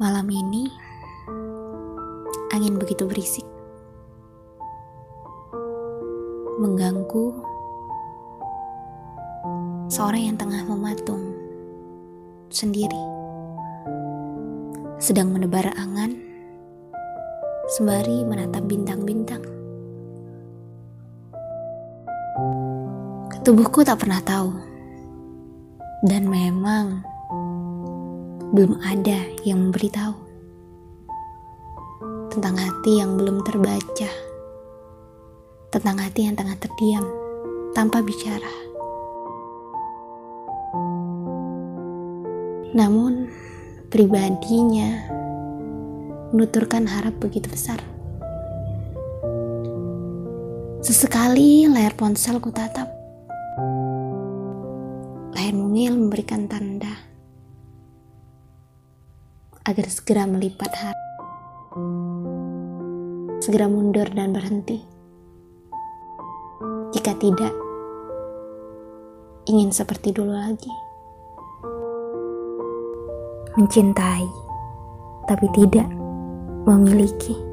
Malam ini, angin begitu berisik, mengganggu seorang yang tengah mematung sendiri, sedang menebar angan sembari menatap bintang-bintang. Tubuhku tak pernah tahu, dan memang belum ada yang memberitahu tentang hati yang belum terbaca, tentang hati yang tengah terdiam tanpa bicara. Namun, pribadinya menuturkan harap begitu besar. Sesekali layar ponsel ku tatap. Layar mungil memberikan tanda agar segera melipat hati. Segera mundur dan berhenti. Jika tidak, ingin seperti dulu lagi. Mencintai, tapi tidak memiliki.